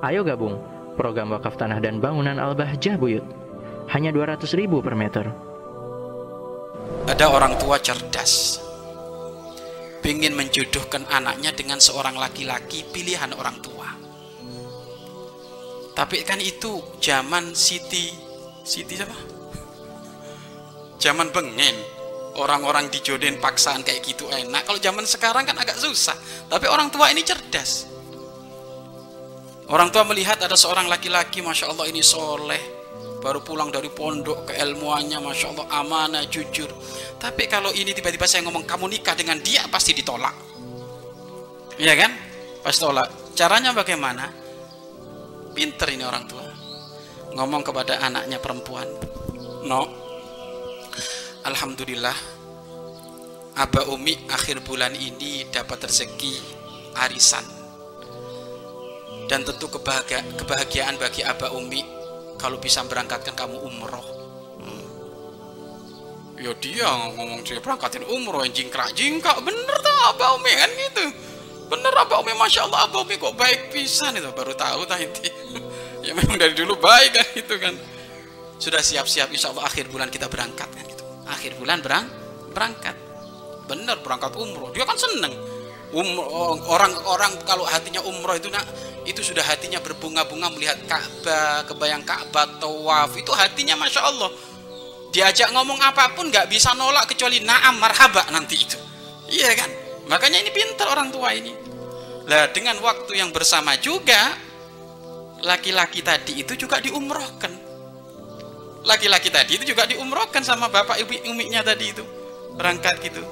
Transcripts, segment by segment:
Ayo gabung program wakaf tanah dan bangunan Al-Bahjah Buyut. Hanya 200 ribu per meter. Ada orang tua cerdas. Ingin menjodohkan anaknya dengan seorang laki-laki pilihan orang tua. Tapi kan itu zaman Siti Siti siapa? Zaman bengen orang-orang dijodohin paksaan kayak gitu enak. Kalau zaman sekarang kan agak susah. Tapi orang tua ini cerdas. Orang tua melihat ada seorang laki-laki, masya Allah ini soleh, baru pulang dari pondok keilmuannya, masya Allah amanah, jujur. Tapi kalau ini tiba-tiba saya ngomong kamu nikah dengan dia pasti ditolak, iya kan? Pasti tolak. Caranya bagaimana? Pinter ini orang tua. Ngomong kepada anaknya perempuan, no, Alhamdulillah Aba Umi akhir bulan ini dapat rezeki arisan dan tentu kebahagia kebahagiaan bagi Aba Umi kalau bisa berangkatkan kamu umroh. Hmm. ya dia ngomong dia berangkatin umroh yang jingkrak jingkrak bener tuh Aba Umi kan gitu? Bener Aba Umi Masya Allah Aba Umi kok baik pisan itu. Baru tahu tadi. Ya memang dari dulu baik kan itu kan. Sudah siap-siap insya Allah akhir bulan kita berangkat kan gitu. Akhir bulan berang berangkat. Bener berangkat umroh. Dia kan seneng. Orang-orang kalau hatinya umroh itu nak itu sudah hatinya berbunga-bunga melihat Ka'bah kebayang Ka'bah tawaf. Itu hatinya masya Allah. Diajak ngomong apa pun nggak bisa nolak kecuali naam marhaba nanti itu. Iya kan? Makanya ini pintar orang tua ini. Lah dengan waktu yang bersama juga laki-laki tadi itu juga diumrohkan. Laki-laki tadi itu juga diumrohkan sama bapak ibu umiknya tadi itu. Berangkat gitu.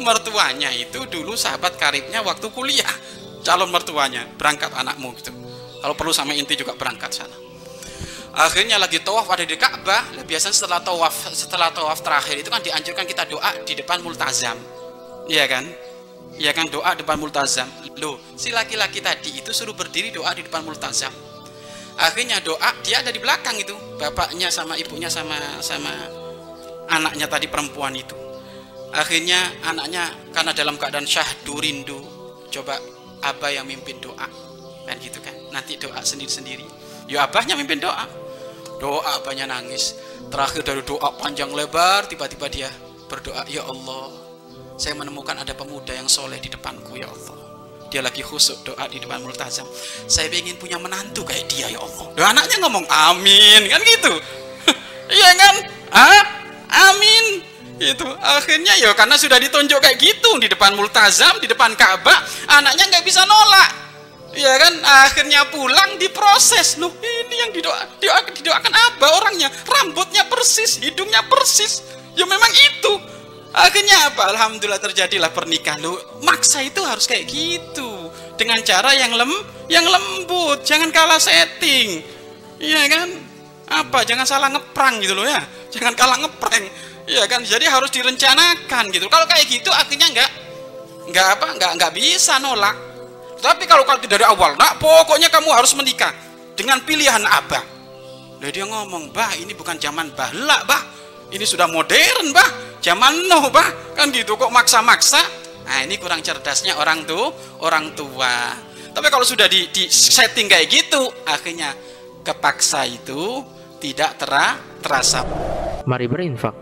Mertuanya itu dulu sahabat karibnya waktu kuliah calon mertuanya berangkat anakmu gitu. Kalau perlu sama inti juga berangkat sana. Akhirnya lagi tawaf ada di Ka'bah biasanya setelah tawaf setelah tawaf terakhir itu kan dianjurkan kita doa di depan multazam. Iya kan? Iya kan doa depan multazam. Loh si laki-laki tadi itu suruh berdiri doa di depan multazam. Akhirnya doa dia ada di belakang itu. Bapaknya sama ibunya sama sama anaknya tadi perempuan itu. Akhirnya anaknya karena dalam keadaan syahdu rindu coba abah yang mimpin doa. Kan gitu kan? Nanti doa sendiri-sendiri. Ya abahnya mimpin doa. Doa abahnya nangis. Terakhir dari doa panjang lebar tiba-tiba dia berdoa ya Allah saya menemukan ada pemuda yang soleh di depanku ya Allah. Dia lagi khusuk doa di depan multazam. Saya ingin punya menantu kayak dia ya Allah. Dan anaknya ngomong amin. Kan gitu. Iya kan? Ah amin itu akhirnya ya karena sudah ditunjuk kayak gitu di depan multazam di depan Ka'bah anaknya nggak bisa nolak. Ya kan? Akhirnya pulang diproses. Loh ini yang didoa, didoa didoakan apa orangnya? Rambutnya persis hidungnya persis. Ya memang itu. Akhirnya apa? Alhamdulillah terjadilah pernikahan. Lu maksa itu harus kayak gitu. Dengan cara yang lem yang lembut. Jangan kalah setting. Iya kan? Apa? Jangan salah ngeprang gitu loh ya. Jangan kalah ngeprank iya kan? Jadi harus direncanakan gitu. Kalau kayak gitu akhirnya enggak enggak apa enggak enggak bisa nolak. Tapi kalau kalau dari awal nak pokoknya kamu harus menikah dengan pilihan abah. Lalu dia ngomong bah ini bukan zaman bahla bah. Ini sudah modern bah. Zaman Nuh bah. Kan gitu kok maksa-maksa? Nah ini kurang cerdasnya orang tuh orang tua. Tapi kalau sudah di, di setting kayak gitu akhirnya kepaksa itu tidak tera, terasa. Mari berinfak